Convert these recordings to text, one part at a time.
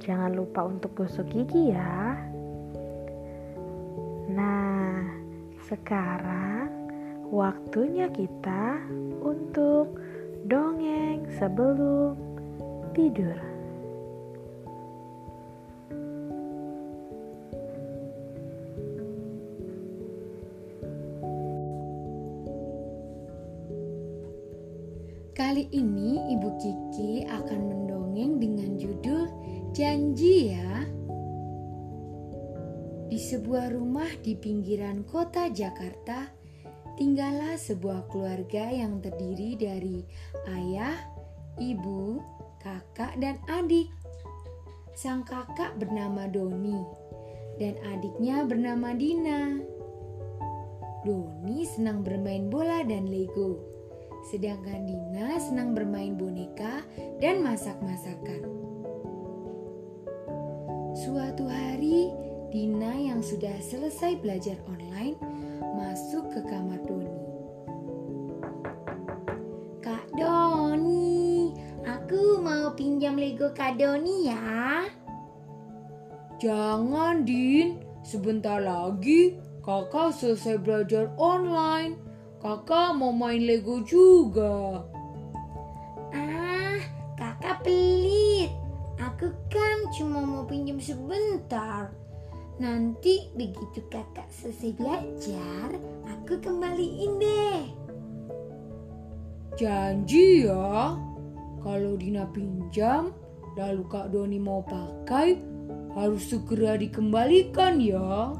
jangan lupa untuk gosok gigi ya. Nah, sekarang waktunya kita untuk dongeng sebelum tidur. Kali ini Ibu Kiki akan mendongeng dengan judul Janji ya. Di sebuah rumah di pinggiran kota Jakarta, tinggallah sebuah keluarga yang terdiri dari ayah, ibu, kakak, dan adik. Sang kakak bernama Doni dan adiknya bernama Dina. Doni senang bermain bola dan Lego sedangkan Dina senang bermain boneka dan masak-masakan. Suatu hari, Dina yang sudah selesai belajar online masuk ke kamar Doni. Kak Doni, aku mau pinjam Lego Kak Doni ya. Jangan, Din. Sebentar lagi kakak selesai belajar online. Kakak mau main Lego juga. Ah, kakak pelit. Aku kan cuma mau pinjam sebentar. Nanti begitu kakak selesai belajar, aku kembaliin deh. Janji ya. Kalau Dina pinjam, lalu Kak Doni mau pakai, harus segera dikembalikan ya.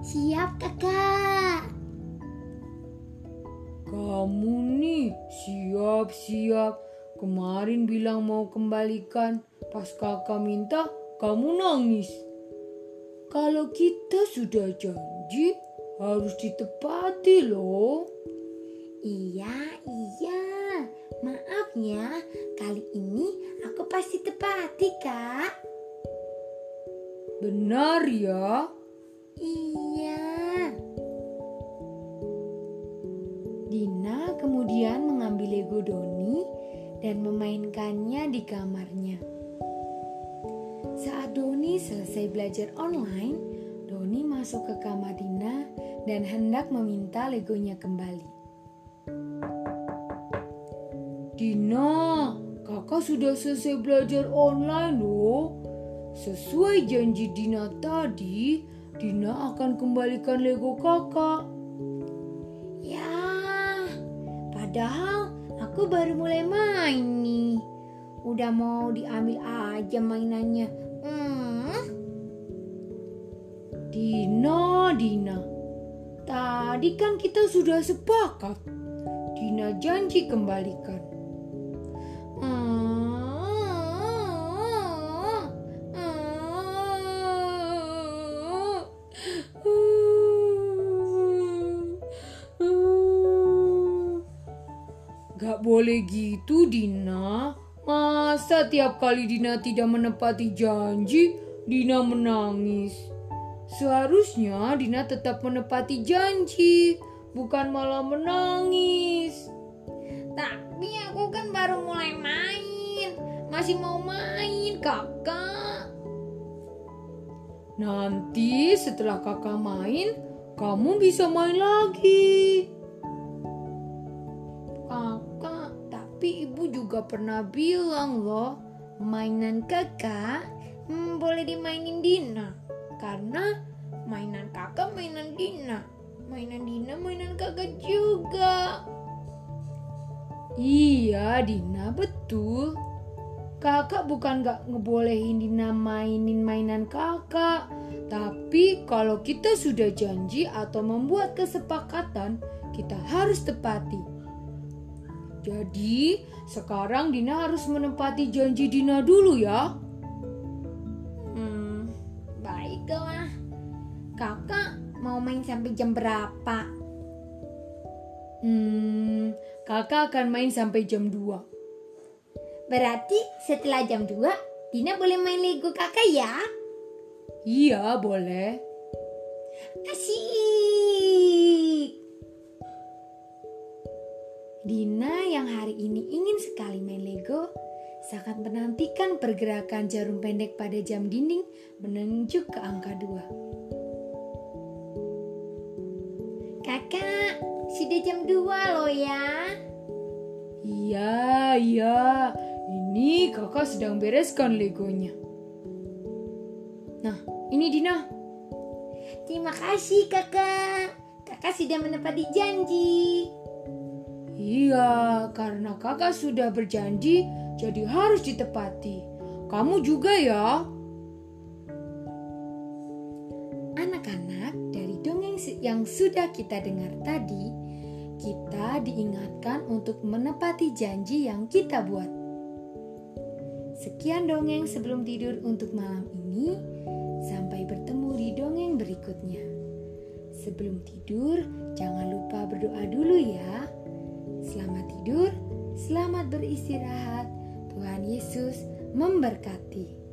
Siap kakak. Kamu nih siap-siap. Kemarin bilang mau kembalikan, pas kakak minta kamu nangis. Kalau kita sudah janji, harus ditepati loh. Iya, iya. Maaf ya, kali ini aku pasti tepati, Kak. Benar ya? Iya. Dina kemudian mengambil Lego Doni dan memainkannya di kamarnya. Saat Doni selesai belajar online, Doni masuk ke kamar Dina dan hendak meminta Legonya kembali. Dina, kakak sudah selesai belajar online loh. Sesuai janji Dina tadi, Dina akan kembalikan Lego kakak. Ya, padahal aku baru mulai main nih. Udah mau diambil aja mainannya. Dina, Dina. Tadi kan kita sudah sepakat. Dina janji kembalikan. Gak boleh gitu Dina. Masa tiap kali Dina tidak menepati janji, Dina menangis. Seharusnya Dina tetap menepati janji, bukan malah menangis. Tapi aku kan baru mulai main. Masih mau main, kakak. Nanti setelah kakak main, kamu bisa main lagi. Kakak, tapi ibu juga pernah bilang loh, mainan kakak hmm, boleh dimainin Dina. Karena mainan kakak mainan Dina. Mainan Dina mainan kakak juga. Iya, Dina betul. Kakak bukan gak ngebolehin Dina mainin mainan kakak. Tapi kalau kita sudah janji atau membuat kesepakatan, kita harus tepati. Jadi, sekarang Dina harus menepati janji Dina dulu ya. Main sampai jam berapa? Hmm, kakak akan main sampai jam 2. Berarti setelah jam 2, Dina boleh main Lego kakak ya? Iya, boleh. Asyik. Dina yang hari ini ingin sekali main Lego sangat menantikan pergerakan jarum pendek pada jam dinding menuju ke angka 2. Kakak, sudah jam 2 loh ya. Iya, iya. Ini kakak sedang bereskan legonya. Nah, ini Dina. Terima kasih kakak. Kakak sudah menepati janji. Iya, karena kakak sudah berjanji, jadi harus ditepati. Kamu juga ya. Yang sudah kita dengar tadi, kita diingatkan untuk menepati janji yang kita buat. Sekian dongeng sebelum tidur untuk malam ini. Sampai bertemu di dongeng berikutnya. Sebelum tidur, jangan lupa berdoa dulu ya. Selamat tidur, selamat beristirahat. Tuhan Yesus memberkati.